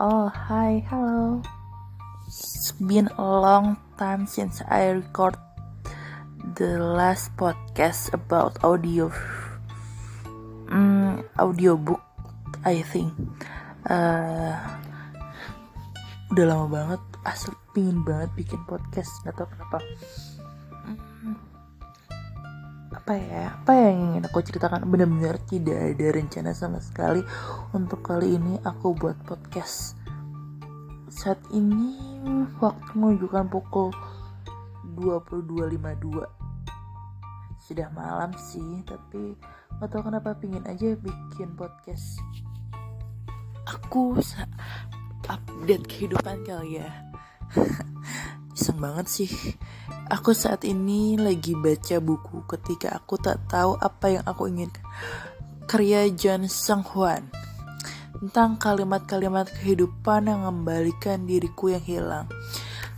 Oh, hi, hello. It's been a long time since I record the last podcast about audio, mm, audiobook, I think. Uh, udah lama banget, asli pingin banget bikin podcast, nggak tahu kenapa. Apa ya? Apa yang ingin aku ceritakan? Benar-benar tidak ada rencana sama sekali. Untuk kali ini aku buat podcast. Saat ini waktu menunjukkan pukul 22.52 sudah malam sih tapi gak tahu kenapa pingin aja bikin podcast. Aku update kehidupan kali ya iseng banget sih Aku saat ini lagi baca buku ketika aku tak tahu apa yang aku inginkan. Karya John Sung Hwan tentang kalimat-kalimat kehidupan yang mengembalikan diriku yang hilang.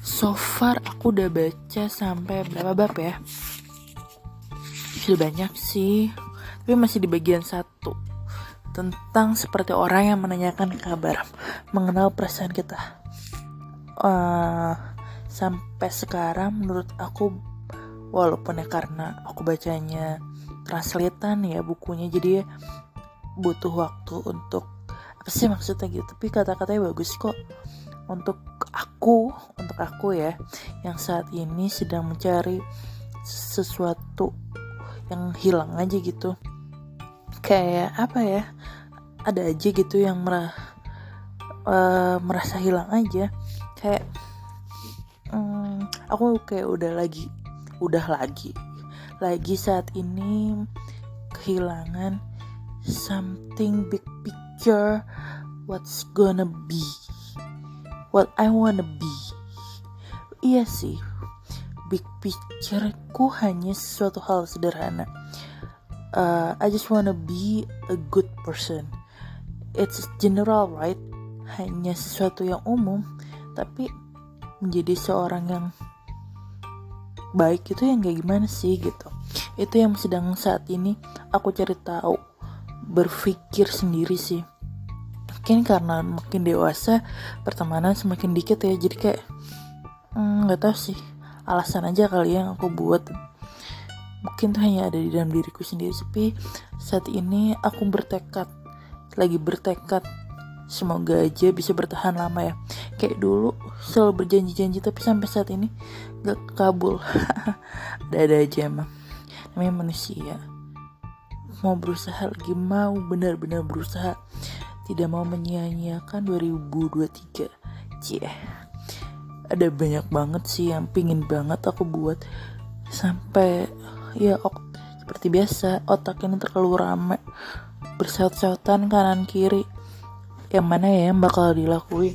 So far aku udah baca sampai berapa bab ya? Sudah banyak sih, tapi masih di bagian satu tentang seperti orang yang menanyakan kabar, mengenal perasaan kita. Uh, sampai sekarang menurut aku walaupun ya karena aku bacanya translatean ya bukunya jadi butuh waktu untuk apa sih maksudnya gitu? Tapi kata-katanya bagus kok. Untuk aku untuk aku ya yang saat ini sedang mencari sesuatu yang hilang aja gitu. Kayak apa ya? Ada aja gitu yang merah uh, merasa hilang aja. Kayak hmm, aku kayak udah lagi udah lagi lagi saat ini kehilangan something big picture. What's gonna be? What I wanna be? Iya sih big picture ku hanya sesuatu hal sederhana. Uh, I just wanna be a good person. It's general right? Hanya sesuatu yang umum tapi menjadi seorang yang baik itu yang kayak gimana sih gitu. Itu yang sedang saat ini aku cari tahu berpikir sendiri sih. Mungkin karena makin dewasa pertemanan semakin dikit ya jadi kayak hmm, nggak hmm, tahu sih. Alasan aja kali yang aku buat. Mungkin tuh hanya ada di dalam diriku sendiri tapi saat ini aku bertekad lagi bertekad semoga aja bisa bertahan lama ya. Kayak dulu selalu berjanji-janji tapi sampai saat ini gak kabul. Ada-ada aja emang. Namanya manusia. Mau berusaha lagi mau benar-benar berusaha. Tidak mau menyia-nyiakan 2023 cie. Ada banyak banget sih yang pingin banget aku buat. Sampai ya ok, seperti biasa otak ini terlalu rame. Bersaut-sautan kanan kiri yang mana ya yang bakal dilakuin?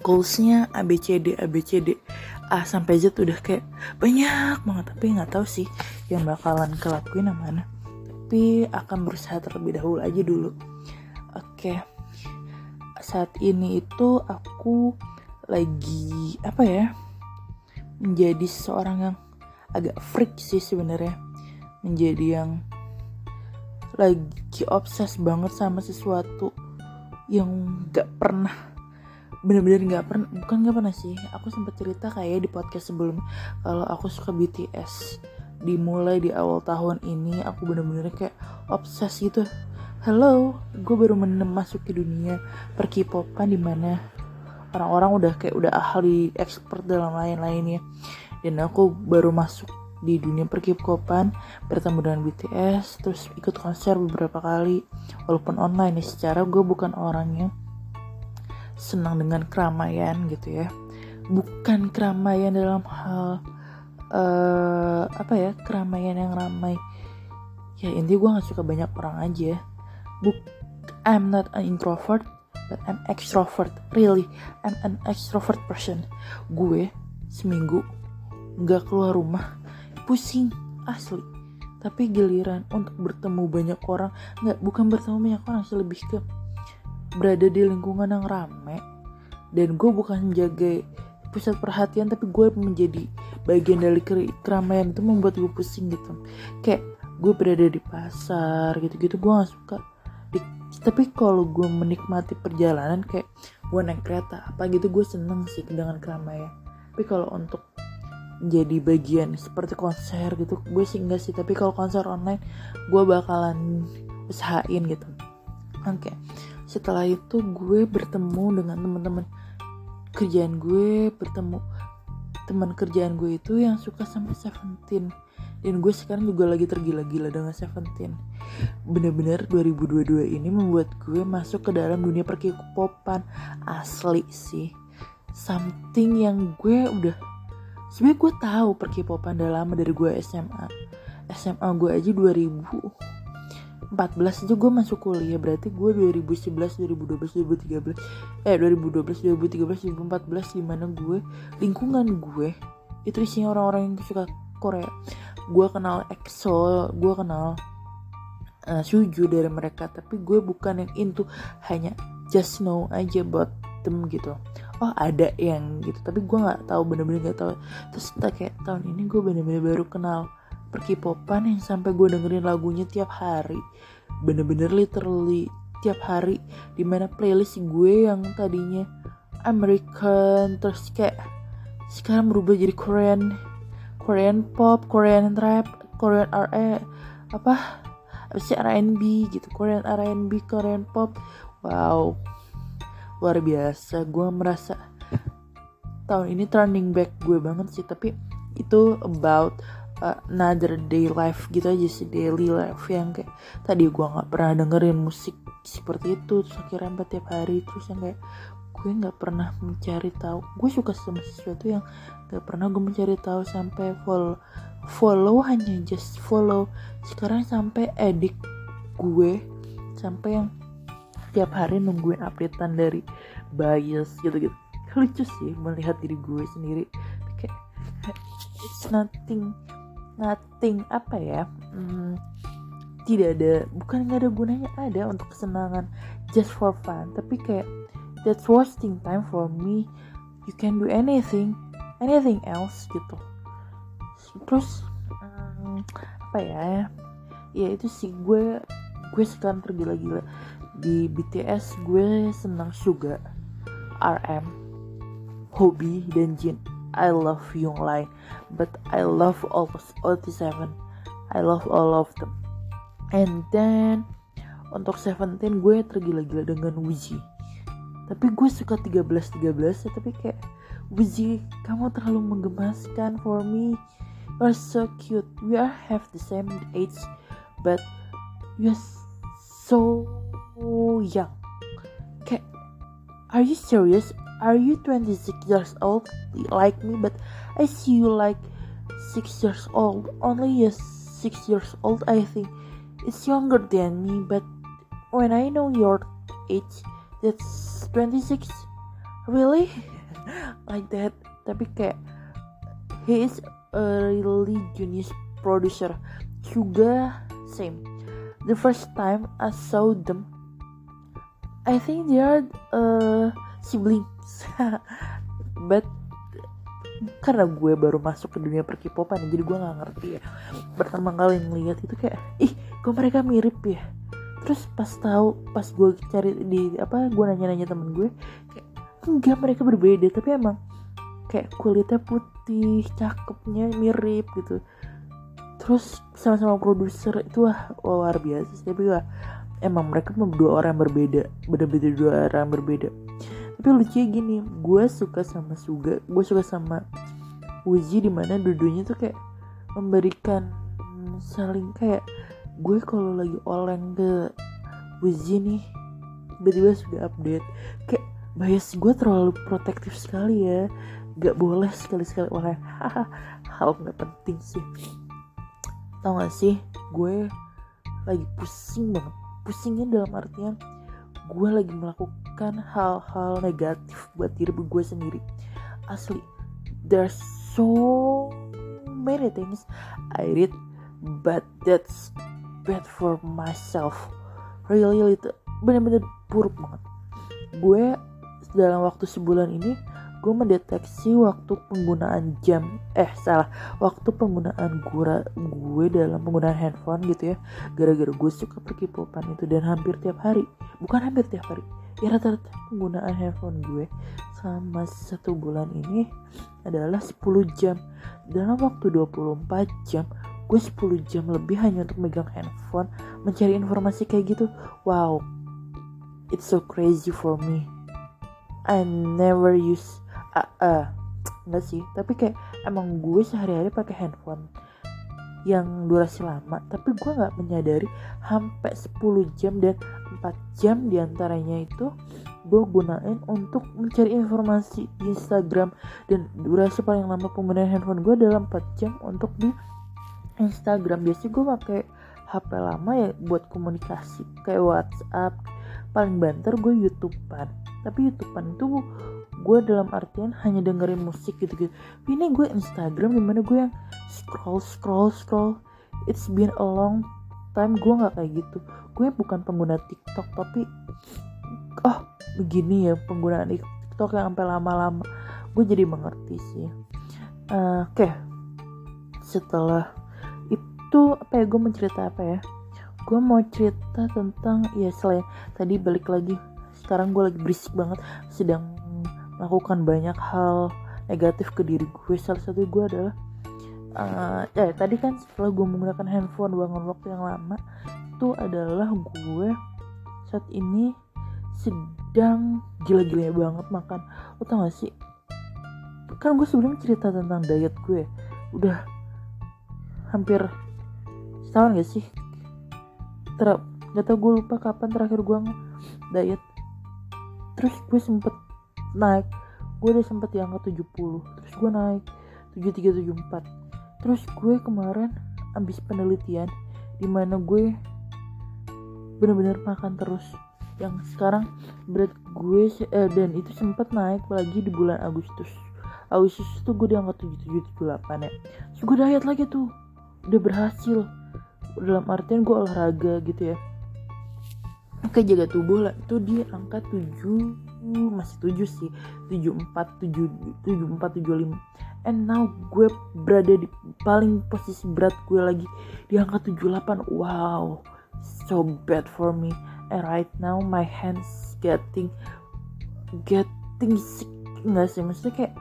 Goalsnya ABCD ABCD A sampai Z udah kayak banyak banget tapi nggak tahu sih yang bakalan kelakuin yang mana. Tapi akan berusaha terlebih dahulu aja dulu. Oke. Saat ini itu aku lagi apa ya menjadi seorang yang agak freak sih sebenarnya. Menjadi yang lagi obses banget sama sesuatu yang gak pernah bener-bener gak pernah bukan gak pernah sih. Aku sempat cerita kayak di podcast sebelum kalau aku suka BTS dimulai di awal tahun ini aku bener-bener kayak obses gitu. Hello gue baru masuk ke dunia per K-popan di mana orang-orang udah kayak udah ahli expert dalam lain-lainnya. Dan aku baru masuk di dunia perkip-kopan bertemu dengan BTS terus ikut konser beberapa kali. Walaupun online ya secara gue bukan orang yang senang dengan keramaian gitu ya. Bukan keramaian dalam hal uh, apa ya keramaian yang ramai. Ya intinya gue nggak suka banyak orang aja Buk I'm not an introvert but I'm extrovert. Really I'm an extrovert person. Gue seminggu nggak keluar rumah pusing. Asli. Tapi giliran untuk bertemu banyak orang nggak bukan bertemu banyak orang sih lebih ke berada di lingkungan yang rame. Dan gue bukan menjaga pusat perhatian tapi gue menjadi bagian dari keramaian itu membuat gue pusing gitu. Kayak gue berada di pasar gitu-gitu gue gak suka. Di tapi kalau gue menikmati perjalanan kayak gue naik kereta apa gitu gue seneng sih dengan keramaian. Tapi kalau untuk jadi bagian seperti konser gitu. Gue sih enggak sih tapi kalau konser online gue bakalan usahain gitu. Oke okay. setelah itu gue bertemu dengan teman-teman kerjaan gue bertemu teman kerjaan gue itu yang suka sama Seventeen. Dan gue sekarang juga lagi tergila-gila dengan Seventeen. Bener-bener 2022 ini membuat gue masuk ke dalam dunia perkipopan asli sih. Something yang gue udah sebenarnya gue tahu perkipopan udah lama dari gue SMA SMA gue aja 2014 aja gue masuk kuliah berarti gue 2011 2012 2013 eh 2012 2013 2014 di mana gue lingkungan gue itu isinya orang-orang yang suka Korea. Gue kenal EXO gue kenal uh, Suju dari mereka tapi gue bukan yang into hanya just know aja buat them gitu oh ada yang gitu. Tapi gue nggak tahu bener-bener nggak tahu. Terus entah kayak tahun ini gue bener-bener baru kenal perkipopan yang sampai gue dengerin lagunya tiap hari. Bener-bener literally tiap hari. Di mana playlist gue yang tadinya American terus kayak sekarang berubah jadi Korean Korean pop, Korean rap, Korean R&B, apa? Apa sih R&B gitu, Korean R&B, Korean pop, wow, luar biasa. Gue merasa tahun ini turning back gue banget sih, tapi itu about uh, another day life gitu aja sih daily life yang kayak tadi gue nggak pernah dengerin musik seperti itu terus akhirnya tiap hari terus yang kayak gue nggak pernah mencari tahu gue suka sama sesuatu yang gak pernah gue mencari tahu sampai follow follow hanya just follow sekarang sampai edik gue sampai yang tiap hari nungguin updatean dari bias gitu gitu. Lucu sih melihat diri gue sendiri. Kayak it's nothing nothing apa ya hmm, tidak ada bukan nggak ada gunanya ada untuk kesenangan just for fun. Tapi kayak that's wasting time for me. You can do anything anything else gitu. Terus um, apa ya ya itu sih gue gue sekarang tergila-gila di BTS gue senang Suga RM Hobby dan Jin I love Young Line but I love all OT7 I love all of them and then untuk Seventeen gue tergila-gila dengan Wiji tapi gue suka 13-13 ya tapi kayak Wuzi, kamu terlalu menggemaskan for me. You're so cute. We are have the same age, but you're so young. Kayak, are you serious? Are you 26 years old like me? But I see you like 6 years old. Only yes, 6 years old, I think. It's younger than me, but when I know your age, that's 26. Really? like that tapi kayak he is a really genius producer juga same the first time I saw them I think they are uh, siblings. But karena gue baru masuk ke dunia perkipopan jadi gue nggak ngerti ya. Pertama kali ngeliat itu kayak ih kok mereka mirip ya? Terus pas tahu pas gue cari di apa gue nanya-nanya temen gue kayak enggak mereka berbeda tapi emang kayak kulitnya putih cakepnya mirip gitu. Terus sama-sama produser itu wah luar biasa sih tapi wah emang mereka dua orang berbeda bener-bener dua orang berbeda. Tapi lucu gini gue suka sama Suga gue suka sama Uji di mana dudunya tuh kayak memberikan saling kayak gue kalau lagi oleng ke Uji nih tiba-tiba sudah update. Kayak bias gue terlalu protektif sekali ya gak boleh sekali-sekali oleh hal nggak penting sih. Tau gak sih gue lagi pusing banget pusingnya dalam artian gue lagi melakukan hal-hal negatif buat diri gue sendiri. Asli there's so many things I read but that's bad for myself. Really itu bener-bener buruk banget. Gue dalam waktu sebulan ini gue mendeteksi waktu penggunaan jam eh salah waktu penggunaan gue gue dalam penggunaan handphone gitu ya. Gara-gara gue suka pergi popan itu dan hampir tiap hari bukan hampir tiap hari ya rata-rata penggunaan handphone gue selama satu bulan ini adalah 10 jam. Dalam waktu 24 jam gue 10 jam lebih hanya untuk megang handphone mencari informasi kayak gitu. Wow it's so crazy for me. I never use uh, uh, enggak sih tapi kayak emang gue sehari-hari pakai handphone yang durasi lama tapi gue nggak menyadari sampai 10 jam dan 4 jam di antaranya itu gue gunain untuk mencari informasi di Instagram. Dan durasi paling lama penggunaan handphone gue dalam 4 jam untuk di Instagram. Biasanya gue pakai HP lama ya buat komunikasi kayak WhatsApp paling banter gue YouTubean. Tapi YouTubean itu gue dalam artian hanya dengerin musik gitu-gitu. Ini gue Instagram di mana gue yang scroll scroll scroll. It's been a long time gue nggak kayak gitu. Gue bukan pengguna TikTok tapi oh begini ya penggunaan TikTok yang sampai lama-lama. Gue jadi mengerti sih. Uh, oke. Okay. setelah itu apa ya gue mau cerita apa ya? Gue mau cerita tentang ya selain tadi balik lagi. Sekarang gue lagi berisik banget. Sedang melakukan banyak hal negatif ke diri gue. Salah satu gue adalah uh, eh tadi kan setelah gue menggunakan handphone bangun waktu yang lama itu adalah gue saat ini sedang gila-gila banget makan. Lo tau gak sih? Kan gue sebelum cerita tentang diet gue udah hampir setahun gak sih? Ter gak tau gue lupa kapan terakhir gue diet terus gue sempet naik. Gue udah sempet di angka 70 terus gue naik 7374 terus gue kemarin abis penelitian di mana gue bener-bener makan terus. Yang sekarang berat gue eh, dan itu sempet naik lagi di bulan Agustus. Agustus itu gue di angka 7778 ya. Terus gue diet lagi tuh. Udah berhasil. Dalam artian gue olahraga gitu ya. Oke jaga tubuh lah. Itu di angka 7 masih tujuh sih. Tujuh empat tujuh tujuh empat tujuh lima. And now gue berada di paling posisi berat gue lagi. Di angka tujuh delapan. Wow so bad for me. And right now my hands getting getting sick. Enggak sih maksudnya kayak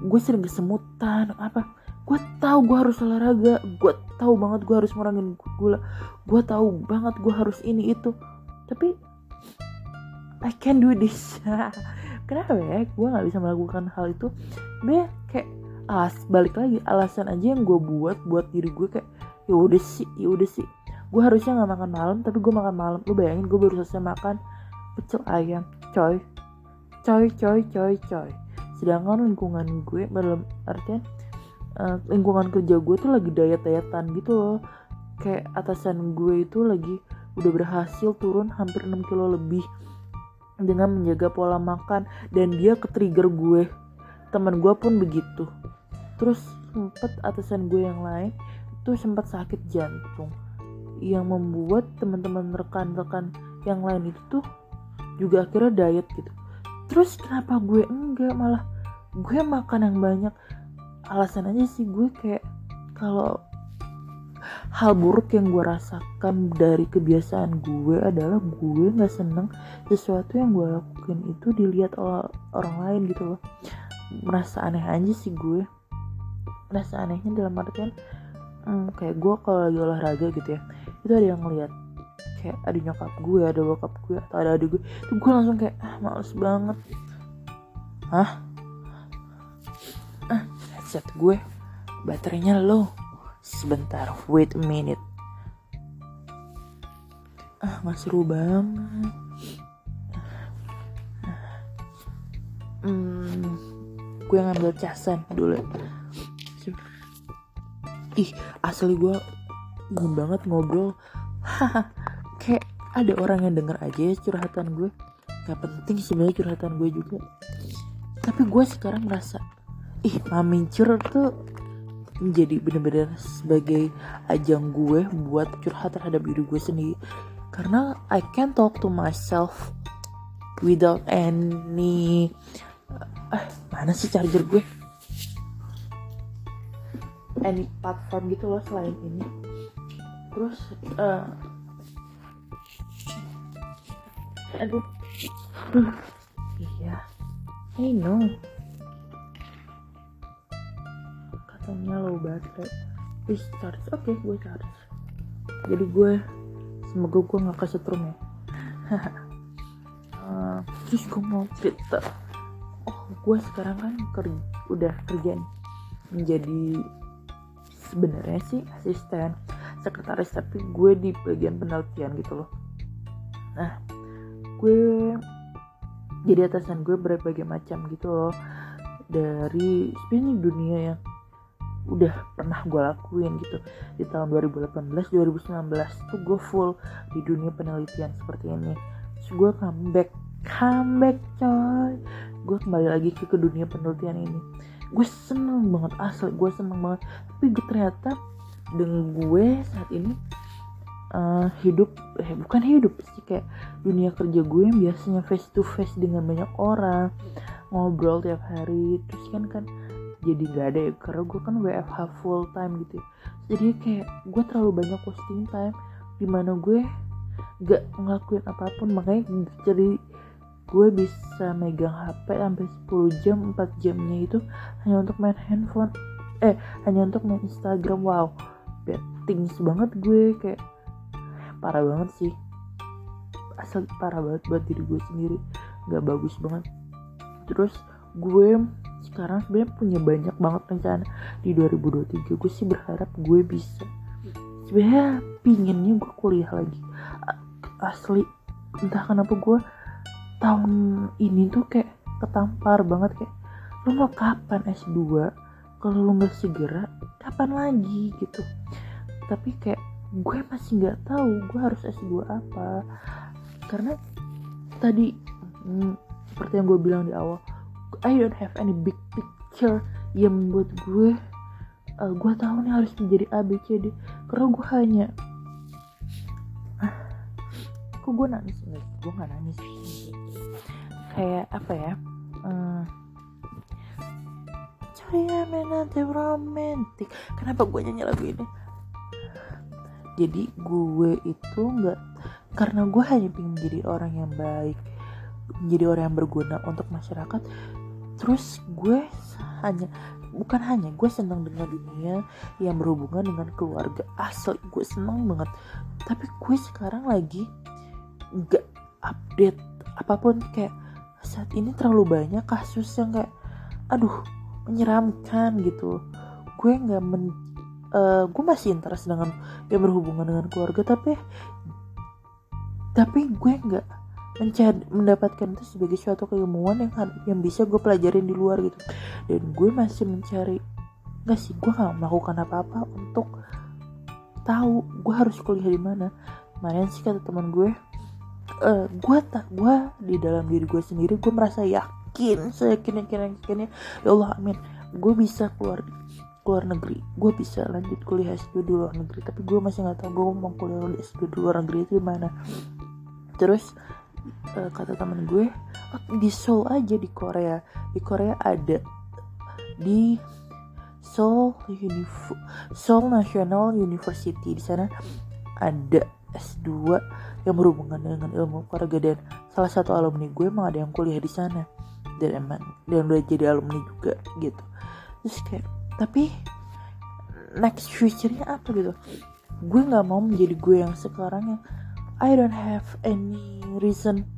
gue sering kesemutan apa? Gue tahu gue harus olahraga. Gue tahu banget gue harus ngurangin gula. Gue tahu banget gue harus ini itu. Tapi I can do this. Kenapa ya? Gue nggak bisa melakukan hal itu. Be kayak alas balik lagi alasan aja yang gue buat buat diri gue kayak ya udah sih ya udah sih. Gue harusnya nggak makan malam tapi gue makan malam. Lu bayangin gue baru selesai makan pecel ayam coy. Coy coy coy coy. Sedangkan lingkungan gue dalam artian uh, lingkungan kerja gue tuh lagi diet-dietan gitu loh. Kayak atasan gue itu lagi udah berhasil turun hampir 6 kilo lebih dengan menjaga pola makan dan dia ke trigger gue. Teman gue pun begitu. Terus sempet atasan gue yang lain itu sempat sakit jantung. Yang membuat teman-teman rekan-rekan yang lain itu tuh juga akhirnya diet gitu. Terus kenapa gue enggak malah gue makan yang banyak? Alasan aja sih gue kayak kalau hal buruk yang gue rasakan dari kebiasaan gue adalah gue nggak seneng sesuatu yang gue lakukan itu dilihat oleh orang lain gitu loh. Merasa aneh aja sih gue. Merasa anehnya dalam artian hmm, kayak gue kalau lagi olahraga gitu ya itu ada yang ngeliat. Kayak ada nyokap gue ada bokap gue atau ada adik gue itu gue langsung kayak ah males banget. Hah? Ah headset gue baterainya low Sebentar, wait a minute. Ah, gak seru banget. Hmm, gue ngambil casan dulu. Ih, asli gue ingin banget ngobrol. Kayak ada orang yang denger aja ya curhatan gue. Gak penting sebenarnya curhatan gue juga. Tapi gue sekarang merasa, ih, mamincur tuh menjadi bener-bener sebagai ajang gue buat curhat terhadap diri gue sendiri. Karena I can talk to myself without any eh mana sih charger gue? Any platform gitu loh selain ini. Terus uh, aduh. Uh, iya. I know katanya low baterai please charge oke okay, gue charge jadi gue semoga gue nggak kesetrum ya. Uh, terus gue mau cerita. Oh gue sekarang kan kerja udah kerja nih menjadi sebenarnya sih asisten sekretaris tapi gue di bagian penelitian gitu loh. Nah gue jadi atasan gue berbagai macam gitu loh dari sebenarnya dunia yang udah pernah gue lakuin gitu. Di tahun 2018 2019 tuh gue full di dunia penelitian seperti ini. Terus gue comeback comeback coy. Gue kembali lagi ke, ke dunia penelitian ini. Gue seneng banget asli gue seneng banget. Tapi gue ternyata dengan gue saat ini uh, hidup eh bukan hidup sih kayak dunia kerja gue yang biasanya face to face dengan banyak orang ngobrol tiap hari. Terus kan kan jadi gak ada ya karena gue kan WFH full time gitu ya. jadi kayak gue terlalu banyak posting time di mana gue gak ngelakuin apa pun. Makanya jadi gue bisa megang HP sampai 10 jam 4 jamnya itu hanya untuk main handphone eh hanya untuk main Instagram. Wow bad things banget gue kayak parah banget sih. Asal parah banget buat diri gue sendiri nggak bagus banget. Terus gue sekarang sebenarnya punya banyak banget rencana. Di 2023 gue sih berharap gue bisa. Sebenarnya pinginnya gue kuliah lagi. Asli entah kenapa gue tahun ini tuh kayak ketampar banget kayak lu mau kapan S2 kalau lu nggak segera kapan lagi? Gitu. Tapi kayak gue masih nggak tahu gue harus S2 apa. Karena tadi hmm, seperti yang gue bilang di awal I don't have any big picture yang membuat gue uh, gue tahu nih harus menjadi A B C D. Karena gue hanya ah, kok gue nangis? Nggak gue nggak nangis. Kayak apa ya? Uh, cahaya menanti romantik. Kenapa gue nyanyi lagu ini? Jadi gue itu nggak karena gue hanya ingin menjadi orang yang baik menjadi orang yang berguna untuk masyarakat terus gue hanya bukan hanya gue senang dengan dunia yang berhubungan dengan keluarga asal gue senang banget. Tapi gue sekarang lagi nggak update apa pun. Kayak saat ini terlalu banyak kasus yang kayak aduh menyeramkan gitu. Gue nggak men uh, gue masih interest dengan yang berhubungan dengan keluarga. Tapi tapi gue nggak mencari mendapatkan itu sebagai suatu keilmuan yang yang bisa gue pelajarin di luar gitu. Dan gue masih mencari nggak sih gue nggak melakukan apa-apa untuk tahu gue harus kuliah di mana. Kemarin sih kata teman gue uh, gue tak gue di dalam diri gue sendiri gue merasa yakin saya yakin yakin yakinnya ya Allah amin. Gue bisa keluar keluar negeri gue bisa lanjut kuliah S2 di luar negeri. Tapi gue masih nggak tahu gue mau kuliah di S2 di luar negeri itu mana. Terus uh, kata teman gue oh, di Seoul aja di Korea. Di Korea ada. Di Seoul Unif Seoul National University. Di sana ada S2 yang berhubungan dengan ilmu keluarga dan salah satu alumni gue emang ada yang kuliah di sana. Dan emang dan udah jadi alumni juga gitu. Terus kayak tapi next future-nya apa? Gitu. Gue nggak mau menjadi gue yang sekarang yang I don't have any reason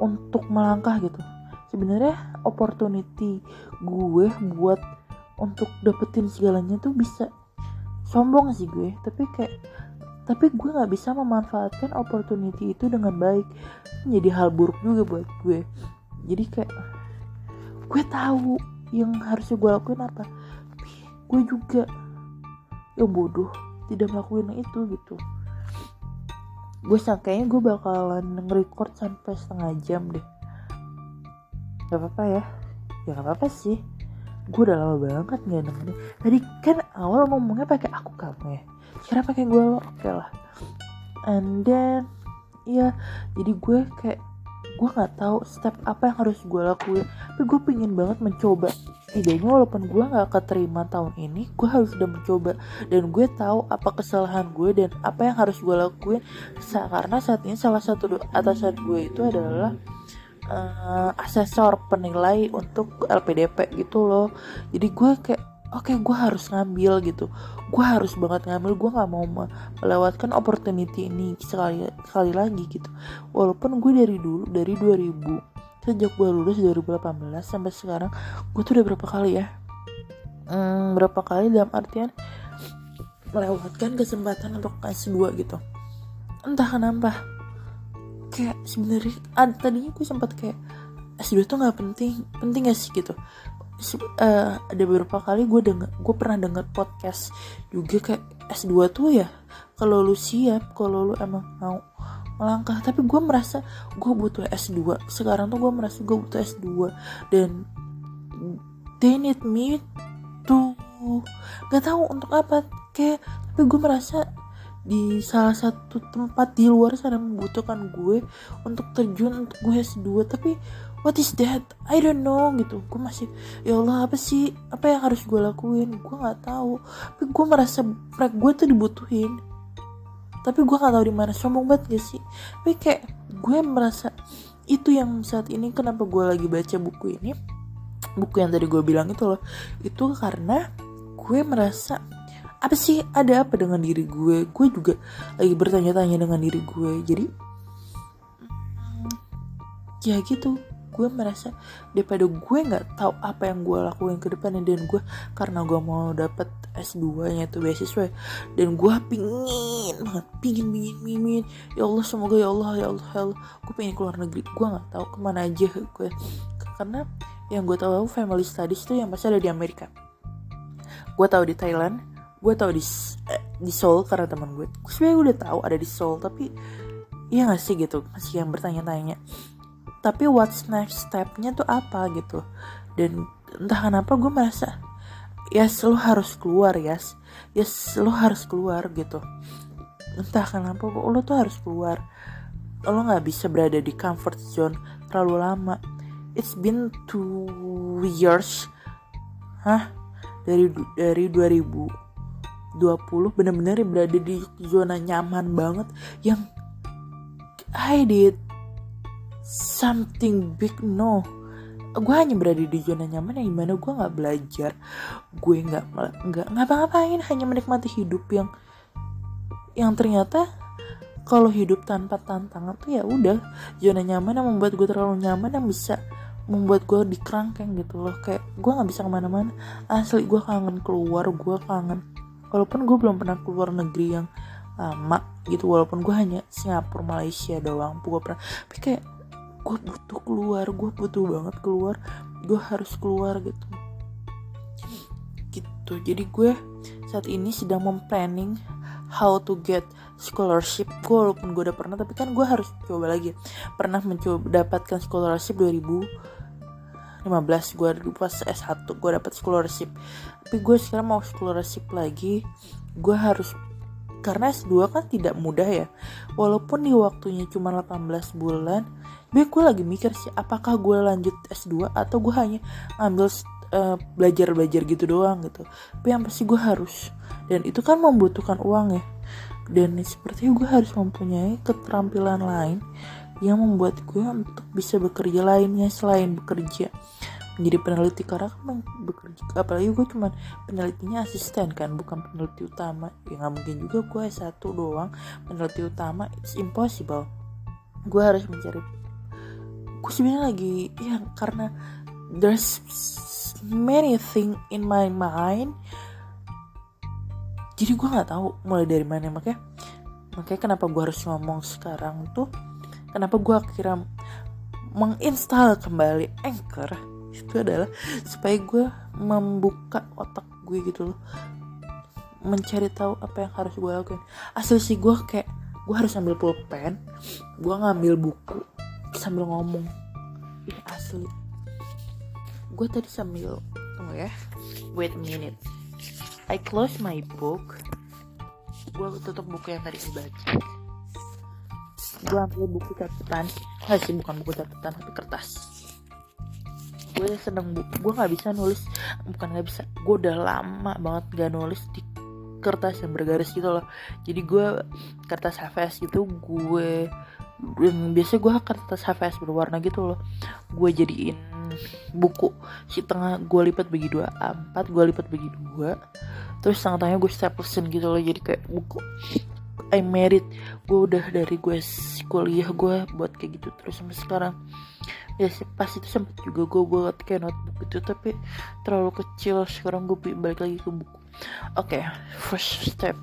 untuk melangkah gitu. Sebenarnya opportunity gue buat untuk dapetin segalanya tuh bisa sombong sih gue. Tapi kayak tapi gue nggak bisa memanfaatkan opportunity itu dengan baik. Menjadi hal buruk juga buat gue. Jadi kayak gue tahu yang harusnya gue lakuin apa. Tapi gue juga yang bodoh tidak melakukan itu gitu gue sangkanya gue bakalan nge-record sampai setengah jam deh. Gak apa-apa ya. Ya gak apa-apa sih. Gue udah lama banget nggak nemenin tadi kan awal ngomongnya pakai aku kamu ya. Sekarang pakai gue lo oke okay lah. And then ya jadi gue kayak gue nggak tahu step apa yang harus gue lakuin. Tapi gue pengen banget mencoba idenya walaupun gue nggak keterima tahun ini gue harus udah mencoba. Dan gue tahu apa kesalahan gue dan apa yang harus gue lakuin. Karena saat ini salah satu atasan gue itu adalah uh, asesor penilai untuk LPDP gitu loh. Jadi gue kayak oke okay, gue harus ngambil gitu. Gue harus banget ngambil gue nggak mau melewatkan opportunity ini sekali sekali lagi gitu. Walaupun gue dari dulu dari 2000 sejak gue lulus 2018 sampai sekarang gue tuh udah berapa kali ya? Hmm, berapa kali dalam artian melewatkan kesempatan untuk S2 gitu. Entah kenapa kayak sebenarnya tadinya gue sempat kayak S2 tuh nggak penting penting gak sih gitu? Uh, ada beberapa kali gue denger gue pernah denger podcast juga kayak S2 tuh ya kalau lu siap kalau lu emang mau melangkah tapi gue merasa gue butuh S2 sekarang tuh gue merasa gue butuh S2 dan they need me to gak tahu untuk apa kayak tapi gue merasa di salah satu tempat di luar sana membutuhkan gue untuk terjun untuk gue S2 tapi what is that? I don't know gitu. Gue masih ya Allah apa sih? Apa yang harus gue lakuin? Gue nggak tahu. Tapi gue merasa gue tuh dibutuhin tapi gue nggak tahu di mana sombong banget gak sih? Tapi kayak gue merasa itu yang saat ini kenapa gue lagi baca buku ini buku yang tadi gue bilang itu loh itu karena gue merasa apa sih ada apa dengan diri gue? Gue juga lagi bertanya-tanya dengan diri gue jadi ya gitu gue merasa daripada gue nggak tahu apa yang gue lakuin ke depannya dan gue karena gue mau dapet S2 nya itu beasiswa dan gue pingin banget pingin pingin pingin. Ya Allah semoga ya Allah ya Allah ya Allah. Gue pengen keluar negeri gue nggak tahu ke mana aja gue. Karena yang gue tahu family studies tuh yang pasti ada di Amerika. Gue tahu di Thailand gue tahu di eh, di Seoul karena teman gue. Gue sebenarnya udah tahu ada di Seoul tapi ya gak sih gitu masih yang bertanya-tanya tapi what's next stepnya tuh apa gitu? Dan entah kenapa gue merasa yes lo harus keluar yes. Yes lo harus keluar gitu. Entah kenapa lo tuh harus keluar. Lo nggak bisa berada di comfort zone terlalu lama. It's been two years hah? Dari dari 2020 bener-bener berada di zona nyaman banget yang I did something big no. Gue hanya berada di zona nyaman yang gimana gue nggak belajar. Gue nggak nggak ngapa-ngapain hanya menikmati hidup yang yang ternyata kalau hidup tanpa tantangan tuh ya udah. Zona nyaman yang membuat gue terlalu nyaman yang bisa membuat gue dikerangkeng gitu loh. Kayak gue nggak bisa ke mana-mana. Asli gue kangen keluar gue kangen walaupun gue belum pernah keluar negeri yang lama gitu walaupun gue hanya Singapura Malaysia doang gue pernah tapi kayak gue butuh keluar gue butuh banget keluar gue harus keluar gitu. Gitu. Jadi gue saat ini sedang memplanning how to get scholarship gue walaupun gue udah pernah tapi kan gue harus coba lagi. Pernah mencoba dapatkan scholarship 2015 gue pas S1 gue dapat scholarship. Tapi gue sekarang mau scholarship lagi gue harus karena S2 kan tidak mudah ya. Walaupun di waktunya cuma 18 bulan gue gue lagi mikir sih apakah gue lanjut S2 atau gue hanya ambil uh, belajar-belajar gitu doang gitu. Tapi yang pasti gue harus dan itu kan membutuhkan uang ya. Dan sepertinya gue harus mempunyai keterampilan lain yang membuat gue untuk bisa bekerja lainnya selain bekerja menjadi peneliti. Karena kan bekerja apalagi gue cuma penelitinya asisten kan bukan peneliti utama. Ya nggak mungkin juga gue satu doang peneliti utama it's impossible. Gue harus mencari gue sebenarnya lagi ya karena there's many thing in my mind. Jadi gue nggak tahu mulai dari mana makanya makanya kenapa gue harus ngomong sekarang tuh kenapa gue akhirnya menginstal kembali Anchor. Itu adalah supaya gue membuka otak gue gitu loh. Mencari tahu apa yang harus gue lakuin. Asli sih gue kayak gue harus ambil pulpen gue ngambil buku sambil ngomong. Ini asli. Gue tadi sambil tunggu ya. Wait a minute. I close my book. Gue tutup buku yang tadi dibaca gue ambil buku catatan. Nggak sih bukan buku catatan tapi kertas. Gue seneng bu gue nggak bisa nulis bukan nggak bisa gue udah lama banget gak nulis di kertas yang bergaris gitu loh. Jadi gue kertas HVS gitu gue biasa gue kertas HVS berwarna gitu loh. Gue jadiin buku. Si tengah gue lipat bagi dua empat gue lipat bagi dua. Terus tengah-tengahnya gue staplesin gitu loh jadi kayak buku. I married gue udah dari gue kuliah gue buat kayak gitu terus sampai sekarang. Ya sih pas itu sempet juga gue buat kayak notebook itu tapi terlalu kecil. Sekarang gue balik lagi ke buku. Oke okay, first step.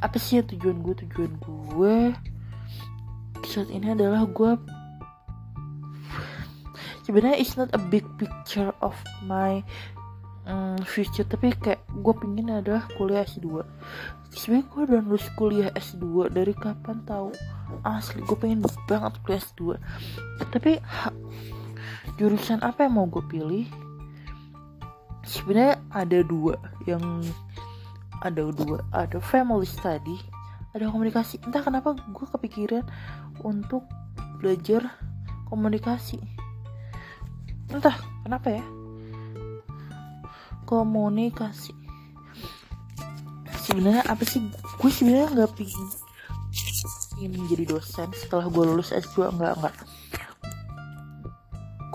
Apa sih tujuan gue tujuan gue saat ini adalah gue sebenarnya it's not a big picture of my um, future tapi kayak gue pingin adalah kuliah S2 sebenarnya gue udah lulus kuliah S2 dari kapan tahu? Asli gue pengen banget kuliah S2 tapi ha, jurusan apa yang mau gue pilih? Sebenarnya ada dua yang ada dua ada family study ada komunikasi. Entah kenapa gue kepikiran untuk belajar komunikasi. Entah kenapa ya? Komunikasi. Sebenarnya apa sih? Gue sebenarnya nggak pingin ingin menjadi dosen setelah gue lulus S2 enggak enggak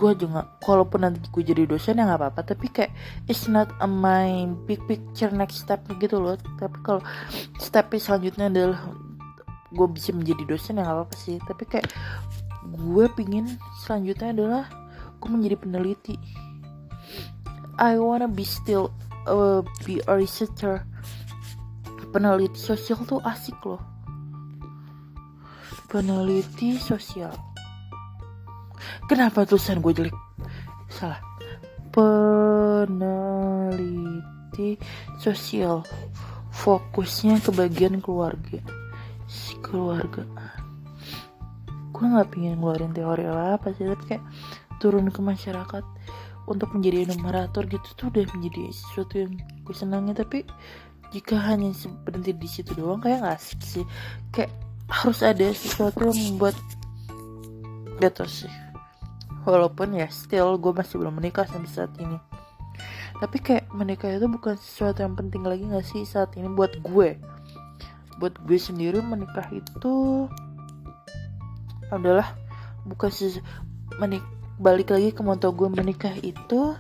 gue juga kalaupun nanti gue jadi dosen ya nggak apa-apa tapi kayak it's not a my big picture next step gitu loh. Tapi kalau step selanjutnya adalah gue bisa menjadi dosen ya nggak apa-apa sih. Tapi kayak gue pingin selanjutnya adalah gue menjadi peneliti. I wanna be still uh, be a researcher. Peneliti sosial tuh asik loh. Peneliti sosial. Kenapa tulisan gue jelek? Salah. Peneliti sosial. Fokusnya ke bagian keluarga keluarga. Gue nggak pengen ngeluarin teori apa sih tapi kayak turun ke masyarakat untuk menjadi numerator gitu tuh udah menjadi sesuatu yang gue senangi tapi jika hanya berhenti di situ doang kayak gak asik sih. Kayak harus ada sesuatu yang membuat gitu sih. Walaupun ya still gue masih belum menikah sampai saat ini. Tapi kayak menikah itu bukan sesuatu yang penting lagi gak sih saat ini buat gue buat gue sendiri menikah itu adalah bukan menik balik lagi ke moto gue menikah itu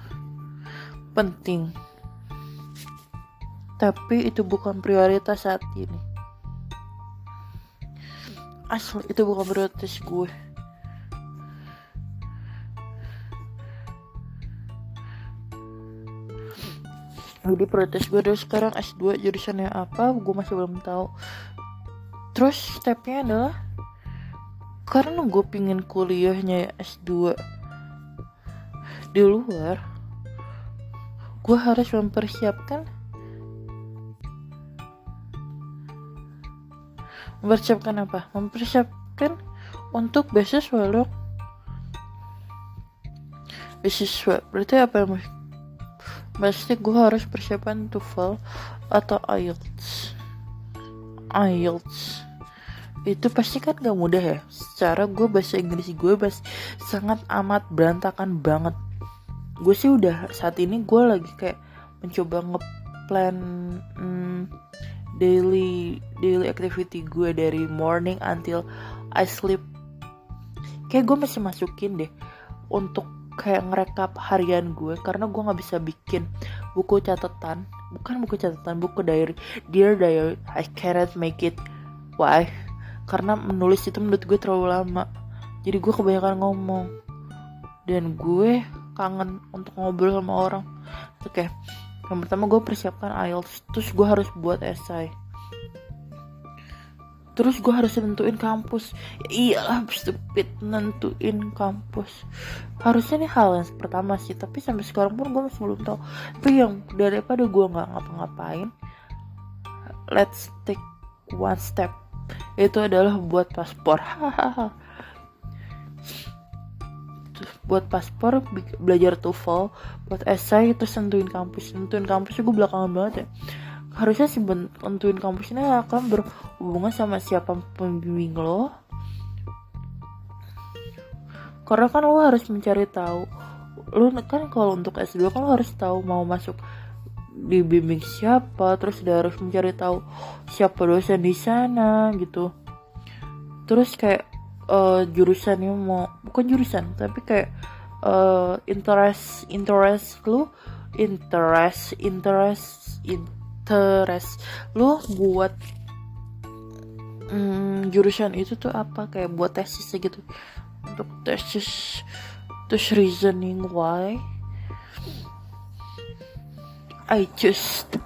penting. Tapi itu bukan prioritas saat ini. Asli itu bukan prioritas gue jadi prioritas gue dari sekarang S2 jurusannya apa gue masih belum tahu. Terus stepnya adalah karena gue pingin kuliahnya S2 di luar gue harus mempersiapkan mempersiapkan apa? Mempersiapkan untuk beasiswa loh beasiswa berarti apa yang pasti gue harus persiapan TOEFL atau IELTS. IELTS. Itu pasti kan gak mudah ya. Secara gue bahasa Inggris gue bahas sangat amat berantakan banget. Gue sih udah saat ini gue lagi kayak mencoba ngeplan hmm, daily daily activity gue dari morning until I sleep. Kayak gue masih masukin deh untuk kayak ngerekap harian gue karena gue nggak bisa bikin buku catatan bukan buku catatan buku diary. Dear diary I cannot make it. Why? Karena menulis itu menurut gue terlalu lama. Jadi gue kebanyakan ngomong. Dan gue kangen untuk ngobrol sama orang. Oke okay yang pertama gue persiapkan IELTS terus gue harus buat esai terus gue harus nentuin kampus. Ya iyalah stupid nentuin kampus. Harusnya nih hal yang pertama sih tapi sampai sekarang pun gue masih belum tahu. Tapi yang daripada gue nggak ngapa-ngapain let's take one step. Itu adalah buat paspor. Hahaha. Buat paspor belajar TOEFL. Buat essay terus tentuin kampus. Tentuin kampus gue belakangan banget ya harusnya sih tentuin kampusnya akan berhubungan sama siapa pembimbing lo. Karena kan lo harus mencari tahu. Lu kan kalau untuk S2 kan lo harus tahu mau masuk dibimbing siapa. Terus dia harus mencari tahu siapa dosen di sana gitu. Terus kayak uh, jurusannya mau bukan jurusan tapi kayak uh, interest interest lu interest interest interest lu buat um, jurusan itu tuh apa? Kayak buat tesis gitu. Untuk tesis terus reasoning why. I just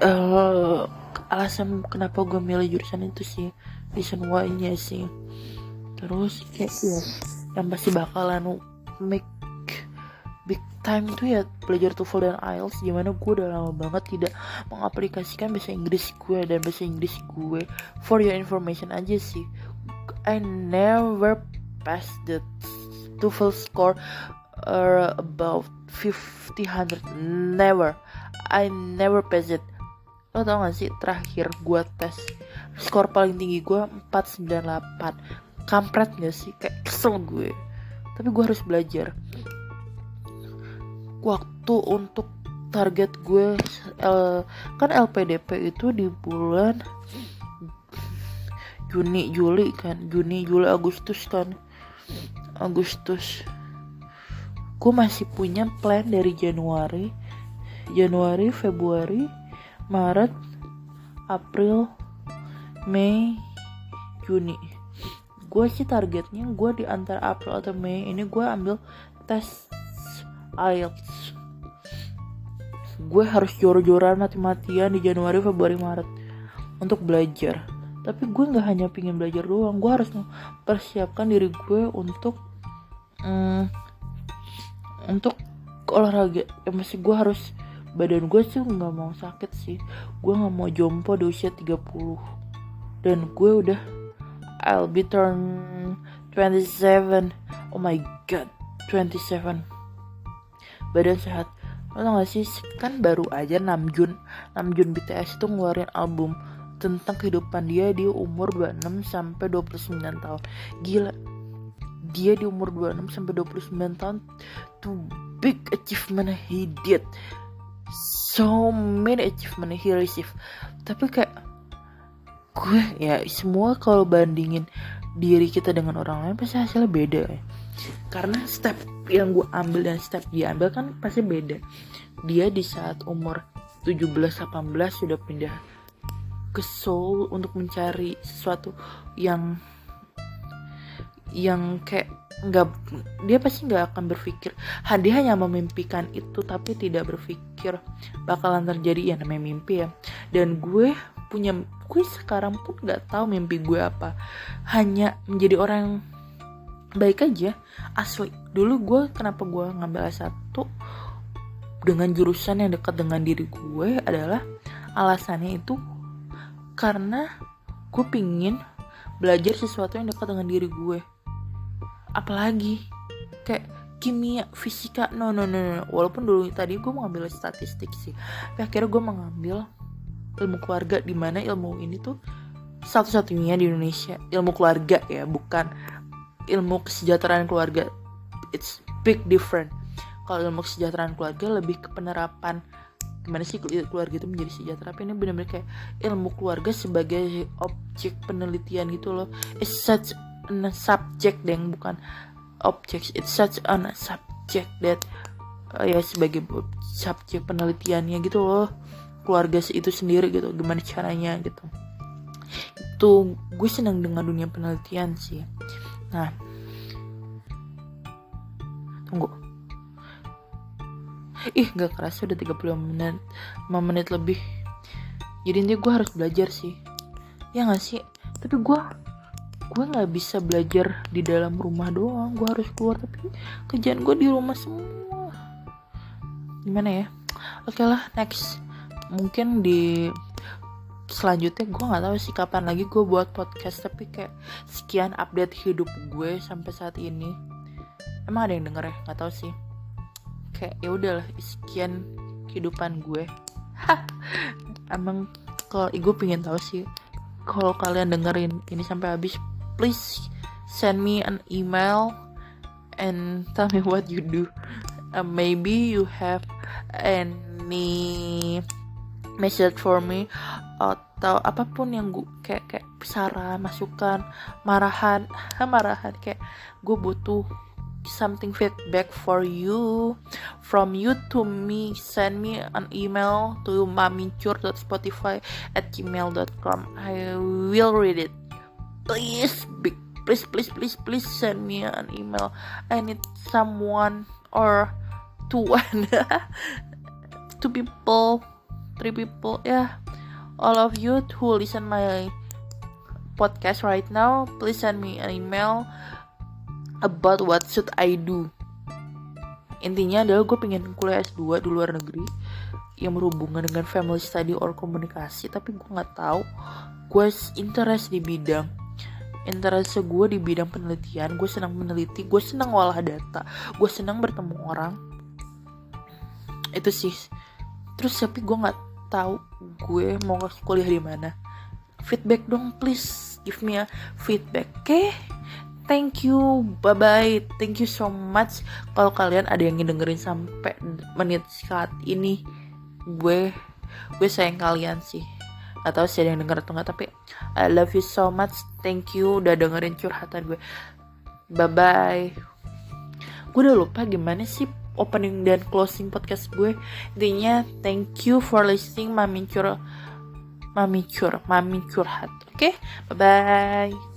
uh, alasan kenapa gue milih jurusan itu sih. Reason why nya sih. Terus kayak ya yang pasti bakalan make big time itu ya belajar TOEFL dan IELTS gimana gue udah lama banget tidak mengaplikasikan bahasa Inggris gue dan bahasa Inggris gue for your information aja sih. I never passed the TOEFL score uh, about 50 100 never. I never pass it. Lo tau gak sih terakhir gue tes skor paling tinggi gue 498 kampret gak sih? Kayak kesel gue. Tapi gue harus belajar waktu untuk target gue uh, kan LPDP itu di bulan Juni Juli kan Juni Juli Agustus kan. Agustus. Gue masih punya plan dari Januari Januari Februari Maret April Mei Juni. Gue sih targetnya gue di antara April atau Mei ini gue ambil tes IELTS gue harus jor-joran mati-matian di Januari Februari Maret untuk belajar. Tapi gue nggak hanya pingin belajar doang gue harus mempersiapkan diri gue untuk mm, untuk olahraga. Ya masih gue harus badan gue sih nggak mau sakit sih. Gue nggak mau jompo di usia 30 dan gue udah I'll be turn 27 oh my god 27 badan sehat. Lo gak sih kan baru aja 6 Jun. 6 Jun BTS itu ngeluarin album tentang kehidupan dia di umur 26 sampai 29 tahun. Gila. Dia di umur 26 sampai 29 tahun. To big achievement he did. So many achievement he received. Tapi kayak gue ya semua kalau bandingin diri kita dengan orang lain pasti hasilnya beda ya. karena step yang gue ambil dan step dia ambil kan pasti beda. Dia di saat umur 17-18 sudah pindah ke Seoul untuk mencari sesuatu yang yang kayak nggak dia pasti nggak akan berpikir dia hanya memimpikan itu tapi tidak berpikir bakalan terjadi. Ya namanya mimpi ya. Dan gue punya gue sekarang pun nggak tahu mimpi gue apa. Hanya menjadi orang yang baik aja asli dulu gue kenapa gue ngambil S1 dengan jurusan yang dekat dengan diri gue adalah alasannya itu karena gue pingin belajar sesuatu yang dekat dengan diri gue apalagi kayak kimia fisika. No no no no walaupun dulu tadi gue mau ngambil statistik sih. Tapi akhirnya gue mengambil ilmu keluarga di mana ilmu ini tuh satu-satunya di Indonesia. Ilmu keluarga ya bukan ilmu kesejahteraan keluarga it's big different. Kalau ilmu kesejahteraan keluarga lebih ke penerapan gimana sih keluarga itu menjadi sejahtera. Tapi ini benar-benar kayak ilmu keluarga sebagai objek penelitian gitu loh. It's such a subject deng bukan object it's such a subject that uh, ya sebagai subjek penelitiannya gitu loh. Keluarga itu sendiri gitu gimana caranya gitu. Itu gue senang dengan dunia penelitian sih. Nah tunggu. Ih gak kerasa udah 35 menit 5 menit lebih. Jadi ini gue harus belajar sih. Ya gak sih? Tapi gue gue nggak bisa belajar di dalam rumah doang. Gue harus keluar tapi kerjaan gue di rumah semua. Gimana ya? Oke lah next. Mungkin di selanjutnya gue nggak tahu sih kapan lagi gue buat podcast tapi kayak sekian update hidup gue sampai saat ini emang ada yang denger ya? Nggak tahu sih. Kayak ya udahlah sekian kehidupan gue. Emang kalau gue pengen tahu sih kalau kalian dengerin ini sampai habis please send me an email and tell me what you do. Uh, maybe you have any message for me atau apa pun yang gue kayak kayak saran masukan marahan marahan kayak gue butuh something feedback for you from you to me send me an email to mamicur.spotify at gmail.com i will read it. Please big please please please please send me an email. I need someone or two. One two people three people yeah. All of you who listen my podcast right now please send me an email about what should I do. Intinya adalah gue pengen kuliah S2 di luar negeri yang berhubungan dengan family study or komunikasi tapi gue nggak tahu gue interest di bidang. Interest gue di bidang penelitian gue senang meneliti gue senang olah data gue senang bertemu orang. Itu sih. Terus tapi gue nggak tahu gue mau kuliah di mana. Feedback dong please. Give me a feedback oke? okay? Thank you. Bye bye thank you so much. Kalau kalian ada yang dengerin sampai menit saat ini gue gue sayang kalian sih. Atau sih ada yang denger atau enggak tapi I love you so much. Thank you udah dengerin curhatan gue. Bye bye gue udah lupa gimana sih opening dan closing podcast gue. Intinya thank you for listening. Mami cur mami cur mami curhat. Oke? Okay? bye bye